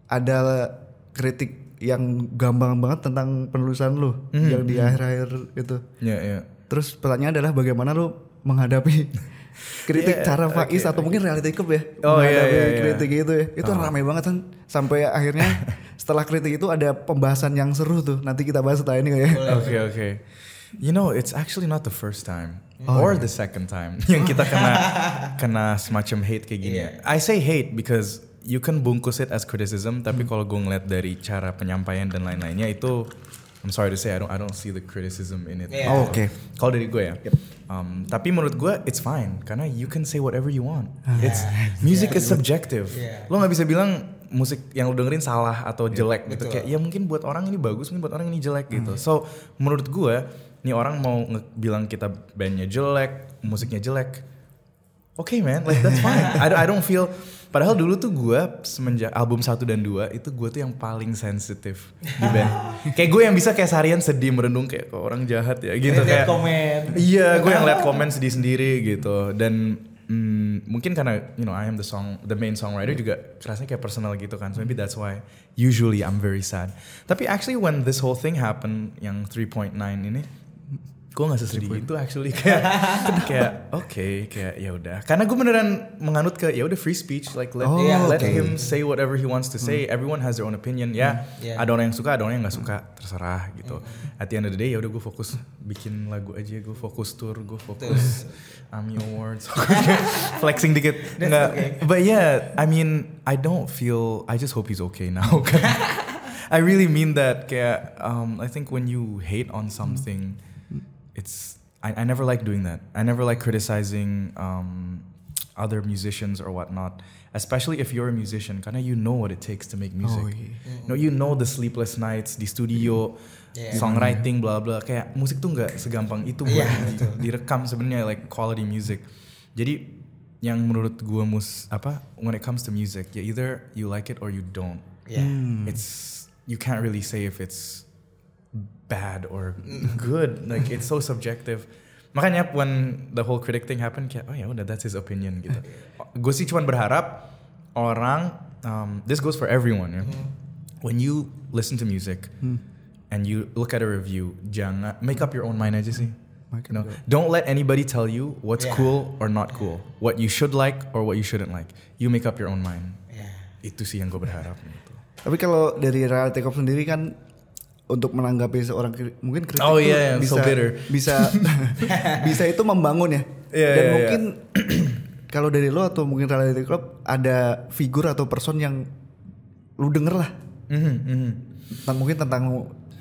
ada kritik yang gampang banget tentang penulisan lu Hmm. yang di akhir-akhir itu. Ya ya. Terus pertanyaan adalah bagaimana lu menghadapi [laughs] kritik Yeah, cara Faiz atau mungkin reality cup ya Oh, iya, menghadapi iya, iya. kritik itu ya itu ramai banget kan sampai akhirnya [laughs] setelah kritik itu ada pembahasan yang seru tuh nanti kita bahas setelah ini ya Oke oke. You know, it's actually not the first time or the second time [laughs] yang kita kena [laughs] kena semacam hate kayak gini. I say hate because you can bungkus it as criticism, tapi kalau gue ngeliat dari cara penyampaian dan lain-lainnya itu, I'm sorry to say, I don't I don't see the criticism in it. Yeah. Oh, oke. Kalau dari gue ya. Um, tapi menurut gue it's fine karena you can say whatever you want. It's music is subjective. Yeah. Lo nggak bisa bilang musik yang lo dengerin salah atau jelek gitu. Kayak ya mungkin buat orang ini bagus, mungkin buat orang ini jelek gitu. So menurut gue nih orang mau bilang kita bandnya jelek, musiknya jelek. Oke man, like that's [laughs] fine. I, don't- I don't feel. Padahal dulu tuh gue semenjak album 1 dan 2 itu gue tuh yang paling sensitif di band. [laughs] kayak gue yang bisa kayak seharian sedih merenung kayak kok orang jahat ya gitu kayak. komen. Iya, gue yang liat komen sedih sendiri gitu. Dan mungkin karena you know I am the song, the main songwriter juga rasanya kayak personal gitu kan. So maybe that's why usually I'm very sad. Tapi actually when this whole thing happened, yang 3.9 ini, gue nggak sesedih itu actually [laughs] kayak kayak oke kayak ya udah. Karena gue beneran menganut ke ya udah free speech, like let Oh, let oke. him say whatever he wants to say. Everyone has their own opinion. Ya, Yeah. ada orang yang suka, ada orang yang nggak suka, terserah gitu. At the end of the day ya udah gue fokus bikin lagu aja, gue fokus tour, gue fokus AMI Awards, [laughs] flexing dikit. Nggak, but yeah, I mean I don't feel, I just hope he's okay now. [laughs] I really mean that. Kayak um, I think when you hate on something, it's I, I never like doing that. I never like criticizing um, other musicians or whatnot, especially if you're a musician, karena you know what it takes to make music. Oh, iya. You know, you know the sleepless nights di studio, Yeah. songwriting, bla bla. Kayak musik tuh nggak segampang itu buat di- direkam sebenarnya like quality music. Jadi yang menurut gua mus apa when it comes to music, ya either you like it or you don't. Yeah. It's you can't really say if it's bad or good. Like it's so subjective. Makanya when the whole critic thing happened, kayak oh ya udah that's his opinion gitu. [laughs] Gue sih cuma berharap orang, um, this goes for everyone ya. When you listen to music and you look at a review, jangan make up your own mind aja sih. Make You know, don't let anybody tell you what's Yeah. cool or not cool, what you should like or what you shouldn't like. You make up your own mind. Yeah. Itu sih yang gue berharap gitu. Tapi kalau dari reality cup sendiri kan untuk menanggapi seorang kri- mungkin kritik Oh, iya, iya, bisa so bitter. bisa [laughs] [laughs] bisa itu membangun ya. Iya, Dan iya, mungkin [clears throat] kalau dari lo atau mungkin reality club ada figur atau person yang lu denger lah Mhm, mhm. tentang mungkin tentang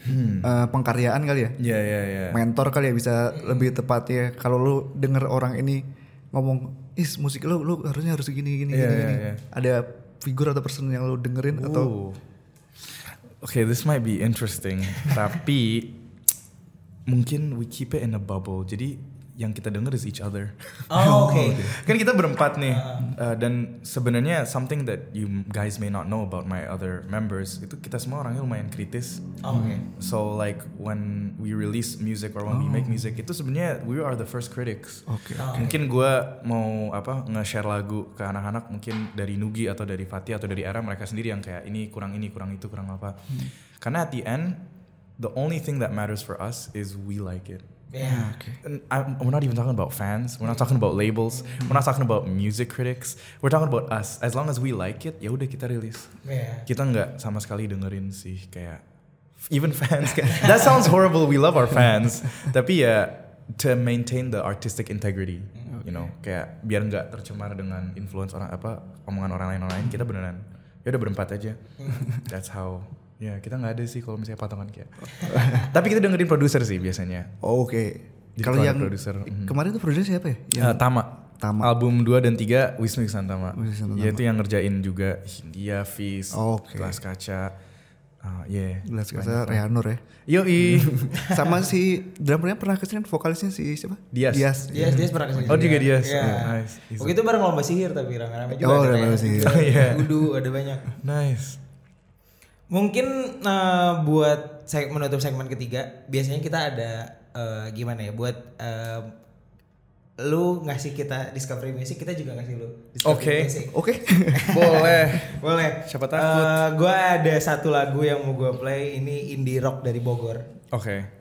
Hmm. eh, pengkaryaan kali ya. Ya ya ya. Mentor kali ya bisa lebih tepatnya kalau lu denger orang ini ngomong is musik lu lu harusnya harus gini gini Iya, gini, iya, gini." iya. Ada figur atau person yang lu dengerin atau Ooh. Okay, this might be interesting, [laughs] tapi mungkin we keep it in a bubble. Jadi yang kita denger is each other. Oh, oke. [laughs] kan kita berempat nih, uh, dan sebenarnya something that you guys may not know about my other members itu kita semua orangnya lumayan kritis. Oh, oke. So like when we release music or when we make music itu sebenarnya we are the first critics. Oke. Mungkin gue mau apa nge-share lagu ke anak-anak mungkin dari Nugi atau dari Fatih atau dari Era mereka sendiri yang kayak ini kurang ini kurang itu kurang apa. Karena at the end the only thing that matters for us is we like it. Yeah. And I'm, we're not even talking about fans. We're not talking about labels. We're not talking about music critics. We're talking about us. As long as we like it, ya udah kita rilis. Yeah. Kita nggak sama sekali dengerin sih kayak even fans. [laughs] that sounds horrible. We love our fans. [laughs] Tapi ya to maintain the artistic integrity, you know, kayak biar nggak tercemar dengan influence orang apa omongan orang lain orang lain. Kita beneran ya udah berempat aja. That's how Ya kita nggak ada sih kalau misalnya patungan kayak. [laughs] Tapi kita dengerin produser sih biasanya. Oh, Oke. Jadi Kalau yang produser, mhm. kemarin tuh produser siapa ya? Yang Eh, Tama. Tama. Album 2 dan 3 Wisnu Santama. Wisnu. Ya itu yang ngerjain juga Hindia, Fis, Oke. Gelas Kaca. Ah, yeah. Gelas kasa Rehanur ya. Yoi. [laughs] Sama si [laughs] drummernya pernah ke sini vokalisnya si siapa? Dias. Dias. Dia dia pernah ke sini. Oh, juga Dias. Iya. Oh, nice. Waktu itu bareng lomba sihir tapi rame-rame juga. Oh, lomba sihir. Iya. Udu ada banyak. nice. Mungkin eh, buat seg menutup segmen ketiga, biasanya kita ada eh, gimana ya? Buat eh, lu ngasih kita discovery music, kita juga ngasih lu discovery Oke. music. Oke. [laughs] Boleh. Boleh. Siapa takut. Eh, gua ada satu lagu yang mau gua play, ini indie rock dari Bogor. Oke.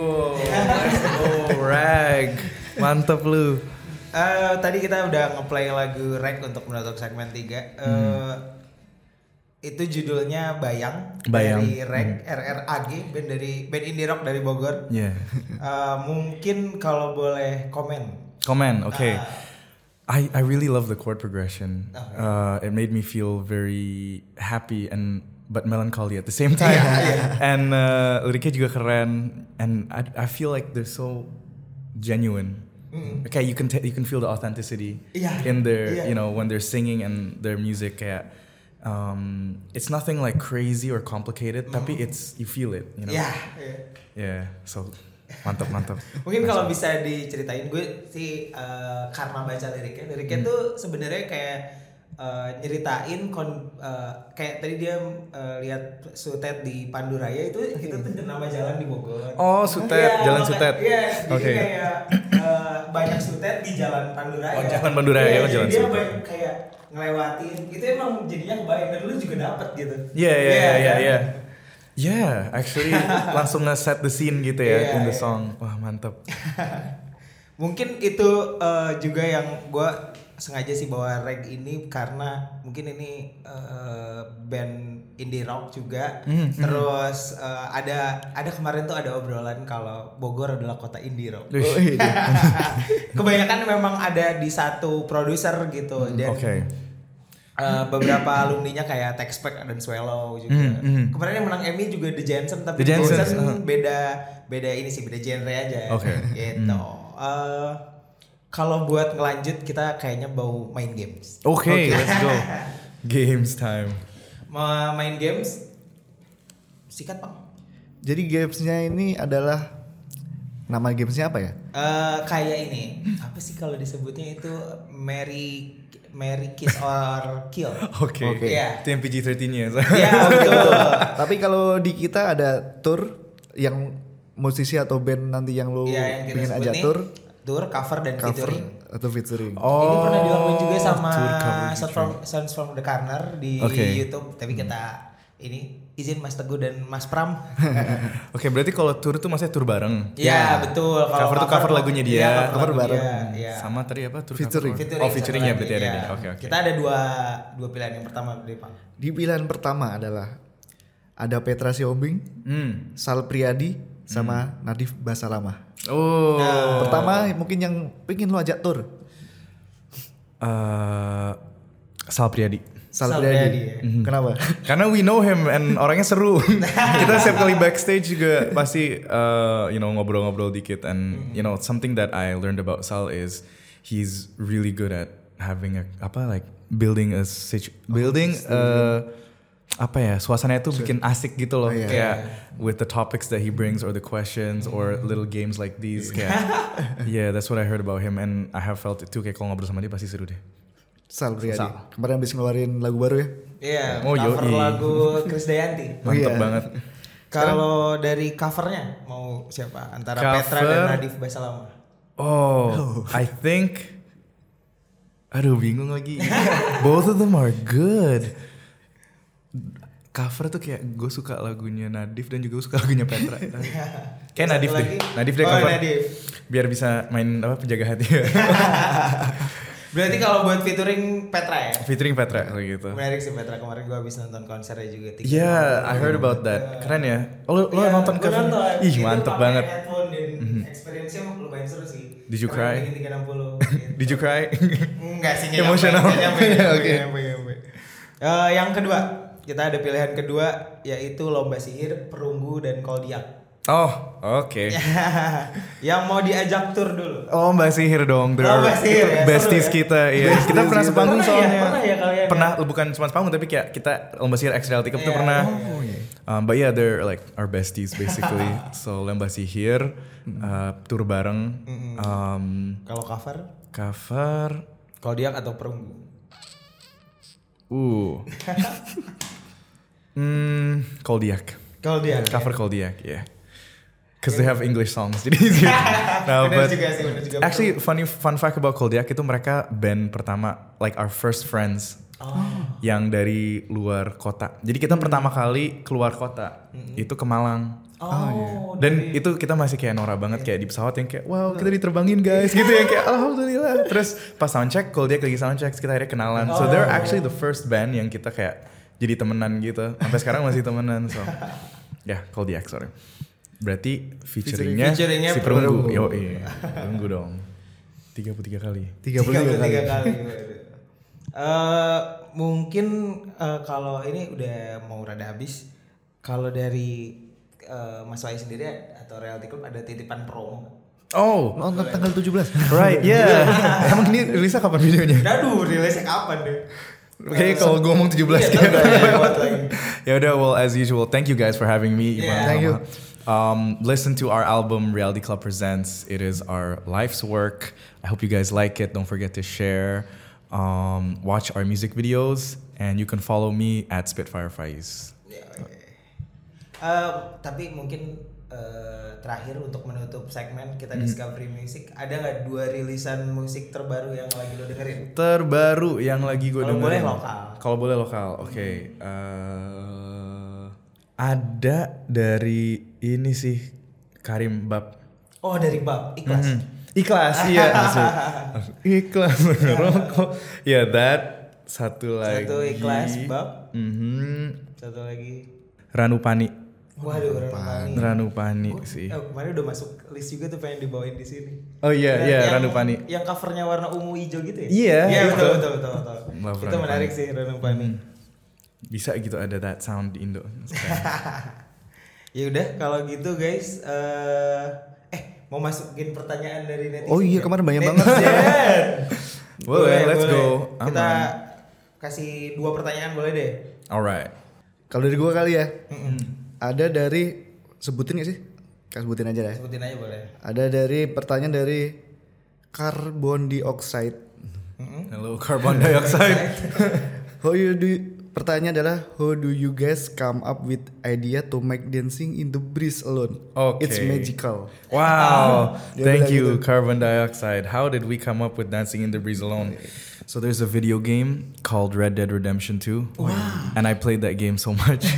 Wow. oh, rag. Mantep lu. Eh, tadi kita udah ngeplay lagu Rek untuk menutup segmen 3. Eh itu judulnya Bayang, Bayang. dari Rek RRAG band dari band indie rock dari Bogor. Yeah. Eh, mungkin kalau boleh komen. Comment. Okay. Ah. I, I really love the chord progression. Okay. Uh, it made me feel very happy and but melancholy at the same time. Iya, And uh, liriknya juga keren. And I, I feel like they're so genuine. Okay, you can you can feel the authenticity Iya, in their iya. you know when they're singing and their music. Kayak, um, it's nothing like crazy or complicated, tapi it's you feel it. You know. Ya, iya. Yeah. So mantap mantap. [laughs] Mungkin kalau bisa diceritain gue sih eh, karena baca liriknya, liriknya tuh sebenarnya kayak eh, nyeritain kon eh, kayak tadi dia eh, lihat Sutet di Panduraya itu [laughs] itu tuh nama jalan di Bogor. Oh, Sutet, Iya, Jalan Sutet. Iya, Oke. kayak eh, banyak Sutet di Jalan Panduraya. Oh, Jalan Panduraya, Iya, oh, Jalan dia Sutet. banyak kayak ngelewatin itu emang jadinya kebayang dan lu juga dapet gitu. Yeah, yeah, yeah, yeah, kan? yeah. Yeah, actually [laughs] langsung nge-set the scene gitu ya Iya, in the iya. song. Wah, mantap. [laughs] Mungkin itu eh, juga yang gue sengaja sih bawa reg ini karena mungkin ini eh, band indie rock juga. Hmm, Terus eh, ada ada kemarin tuh ada obrolan kalau Bogor adalah kota indie rock. Oh, iya. [laughs] Kebanyakan memang ada di satu produser gitu dan Oke. eh, beberapa alumninya kayak Texpack dan Swallow juga. Hmm, hmm. Kemarin yang menang Emmy juga The Jensen tapi The Jensens, Jensen uh-huh. beda beda ini sih beda genre aja. Oke. Gitu. Eh, kalau buat ngelanjut kita kayaknya bau main games. Oke, let's go. [laughs] Games time. Mau main games? Sikat bang. Jadi gamesnya ini adalah nama gamesnya apa ya? Eh, kayak ini apa sih kalau disebutnya itu Mary Mary Kiss or Kill. [laughs] Oke. Oke. Iya. Itu yang PG-13 ya. Iya [laughs] betul. Tapi kalau di kita ada tour yang musisi atau band nanti yang lu Iya yang pengen ajak nih tour, tour cover dan cover featuring. atau featuring. Oh. ini pernah dilakuin juga sama tour cover Sound from, Sounds from the Corner di Oke. YouTube. Tapi kita ini izin Mas Teguh dan Mas Pram. [laughs] Oke, berarti kalau tour tuh maksudnya tour bareng. Iya betul. Kalau Cover tuh cover lagunya dia. Iya, Cover lagu bareng. dia, Iya. Sama tadi apa? Tour Featuring. cover? Oh, featuring ya berarti ada iya. Oke, oke. Kita ada dua dua pilihan yang pertama dari Pang. Di pilihan pertama adalah ada Petra Siombing, Hmm. Sal Priadi, sama Nadif Basalamah. Oh. Pertama mungkin yang pengen lu ajak tour, Eh, Sal Priadi. Sal, Sal Priadi. Ya. Kenapa? [laughs] Karena we know him and orangnya seru. [laughs] Kita setiap kali backstage juga pasti uh, you know ngobrol-ngobrol dikit and you know something that I learned about Sal is he's really good at having a apa like building a situ- building a apa ya suasananya tuh bikin asik gitu loh iya. kayak with the topics that he brings or the questions or little games like these kayak [laughs] yeah that's what I heard about him and I have felt it too kayak kalau ngobrol sama dia pasti seru deh Sal Priadi. Sal. Kemarin habis ngeluarin lagu baru ya. Iya, Oh, cover yoi. lagu Krisdayanti. [laughs] mantep iya. banget Kalau dari covernya mau siapa? Antara Petra Cover. dan Nadif Basalama. oh I think aduh bingung lagi [laughs] both of them are good cover tuh kayak gue suka lagunya Nadif dan juga gue suka lagunya Petra [laughs] kayak Satu Nadif deh lagi. Nadif deh Oh, cover Nadif. biar bisa main apa penjaga hati [laughs] Berarti kalau buat featuring Petra ya? featuring Petra kayak gitu Menarik sih Petra kemarin gue habis nonton konsernya juga. Iya, kali. I heard about that. Keren ya. Oh, lo, lo Iya, nonton gua ke nonton. Ih, mantep banget. Headphone dan experience-nya lumayan seru sih. Did you cry? bikin 360. [laughs] Did you cry? Enggak sih, Emotional. Nyampe, nyampe, Oke. nggak nyampe. Eh, yang kedua, kita ada pilihan kedua yaitu lomba sihir, perunggu dan koldiak. oh, oke. [laughs] yang mau diajak tur dulu. Oh, Mbak Sihir dong. Oh, Mbak Sihir ya, besties ya? kita. Iya, kita pernah sepanggung Pernah ya? soalnya. Pernah ya kalian ya? Pernah, bukan cuma sepanggung tapi kayak kita lomba sihir X Reality Cup tuh Iya. pernah. Oh, Um, but yeah, they're like our besties basically. [laughs] so lomba sihir, uh, tur bareng, um, Kalau cover, cover, koldiak atau perunggu? Uh, hmm, Koldiak. Koldiak. cover Koldiak, yeah. Cause they have English songs, [laughs] jadi nah, Bener but juga sih, bener juga. actually funny fun fact about Koldiak itu mereka band pertama, like our first friends, Oh. yang dari luar kota. Jadi kita pertama kali keluar kota itu ke Malang. Oh, Dan itu kita masih kayak norak banget kayak di pesawat yang kayak wow kita diterbangin guys gitu ya kayak alhamdulillah. Terus pas soundcheck Koldiak lagi soundcheck kita akhirnya kenalan. So they're Oh. actually the first band yang kita kayak jadi temenan gitu. Sampai sekarang masih temenan so. Ya, Koldiak sorry. Berarti featuringnya, Featuringnya si perunggu. Perunggu. Yo, iya. Perunggu dong. 33 kali. 33 kali. 33 kali. Eh, mungkin eh, kalau ini udah mau rada habis. Kalau dari eh, Mas Wai sendiri atau Realty Club ada titipan promo nggak? Oh, Nonton tanggal 17. right, yeah. [laughs] Emang ini rilisnya kapan videonya? Aduh, rilisnya kapan deh? Kayaknya kalau gue ngomong 17 Iya, kayak udah lewat lagi. [laughs] ya udah well as usual thank you guys for having me Yeah. Thank you. um, listen to our album reality club presents it is our life's work i hope you guys like it don't forget to share um, watch our music videos and you can follow me at spitfire fries Ya, oke. Eh, tapi mungkin eh, terakhir untuk menutup segmen kita Hmm. Discovery Music, ada nggak dua rilisan musik terbaru yang lagi lo dengerin? terbaru yang lagi gue Kalau dengerin boleh lokal. kalau boleh lokal oke eh, ada dari ini sih Karim Bab Oh dari Bab, ikhlas. Mhm. Ikhlas, iya. [laughs] Ikhlas rokok. Ya, that satu lagi. Satu ikhlas, Bab. Mhm. Satu lagi. Ranupani. Waduh, Ranupani. Ranupani Gua- sih. Eh, kemarin udah masuk list juga tuh pengen dibawain di sini. Oh iya, iya, yang- Ranupani. Yang covernya warna ungu hijau gitu ya? Iya, Iya itu. betul betul betul. betul. Love Itu Ranupani. menarik sih Ranupani. Bisa gitu ada that sound di Indo. [laughs] Ya udah kalau gitu guys, eh eh mau masukin pertanyaan dari netizen. Oh iya, kemarin banyak Netizen. [laughs] banget. Boleh, let's go. Kita Aman. kasih dua pertanyaan boleh deh. Alright. Kalau dari gua kali ya. Ada dari sebutin gak sih? Kasih sebutin aja deh. Sebutin aja boleh. Ada dari pertanyaan dari carbon dioxide. Hello carbon dioxide. [laughs] How you do pertanyaan adalah how do you guys come up with idea to make dancing in the breeze alone? Okay. It's magical. Wow. [laughs] Thank you, gitu. Carbon Dioxide. How did we come up with Dancing in the Breeze Alone? So there's a video game called Red Dead Redemption 2. And I played that game so much. [laughs]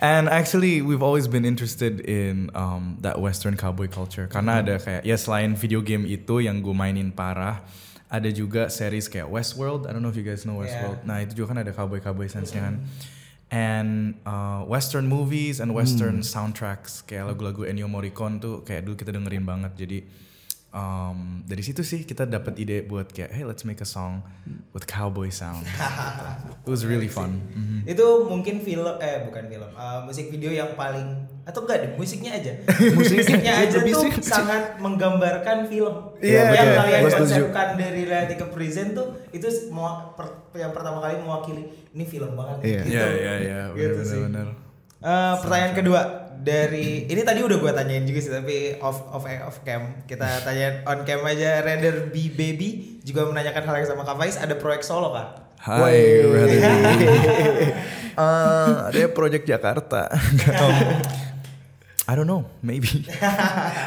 and actually we've always been interested in um, that western cowboy culture. Karena ada kayak ya selain video game itu yang gue mainin parah, ada juga series kayak Westworld. I don't know if you guys know Westworld. Nah, itu juga kan ada cowboy-cowboy sense-nya kan. And uh, western movies and western soundtracks kayak lagu-lagu Ennio Morricone tuh kayak dulu kita dengerin banget. Jadi um, dari situ sih kita dapat ide buat kayak hey let's make a song with cowboy sound. It was really fun. Mhm. Itu mungkin film eh bukan film, eh, musik video yang paling atau enggak deh, musiknya aja. [laughs] musiknya aja lebih tuh sangat menggambarkan film. Iya, yang betul. kalian konsepkan dari Reality ke Present tuh itu mau per- yang pertama kali mewakili ini film banget. Iya. Gitu. Iya iya iya Gitu sih. benar-benar. Eh, pertanyaan kedua dari ini tadi udah gue tanyain juga sih tapi off off off cam kita [laughs] tanyain on cam aja Render B Baby juga menanyakan hal yang sama Kak Faiz ada proyek solo kan? Hai, brother. [laughs] Eh, ada project Jakarta. [laughs] I don't know, maybe.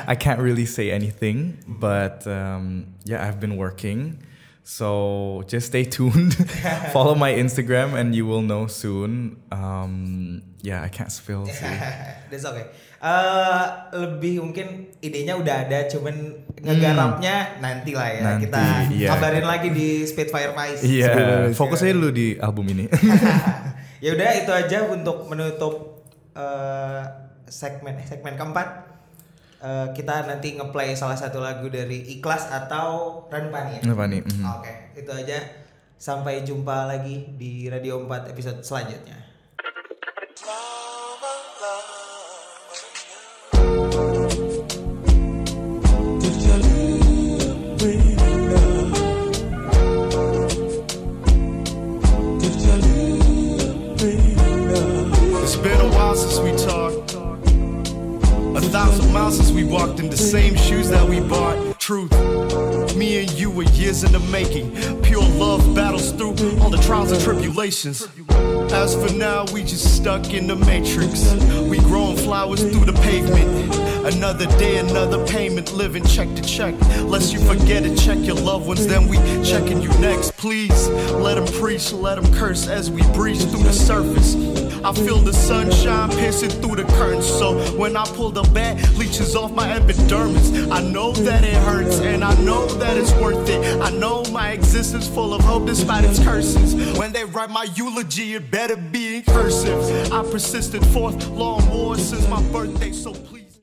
I can't really say anything, but um, yeah, I've been working. So just stay tuned. [laughs] Follow my Instagram, and you will know soon. Um, yeah, I can't spill. sih. [laughs] That's okay. Eh, lebih mungkin idenya udah ada, cuman ngegarapnya nanti lah ya. Nanti, kita iya. kabarin lagi di Spitfire Pies. Iya, fokus aja dulu di album ini. [laughs] ya udah itu aja untuk menutup eh, segmen segmen keempat. Eh, kita nanti ngeplay salah satu lagu dari Ikhlas atau Ranpani ya. Ranpani, mhm. Oke, itu aja. Sampai jumpa lagi di Radio 4 episode selanjutnya. Walked in the same shoes that we bought. Truth, me and you were years in the making. Pure love through all the trials and tribulations. As for now, we just stuck in the matrix. We growing flowers through the pavement. Another day, another payment, living check to check. Lest you forget to check your loved ones, then we checking you next. Please let them preach, let them curse as we breach through the surface. I feel the sunshine piercing through the curtains. So when I pull the bat, leeches off my epidermis. I know that it hurts and I know that it's worth it. I know my existence full of hope despite curses. When they write my eulogy, it better be in cursive. I persisted forth long wars since my birthday, so please.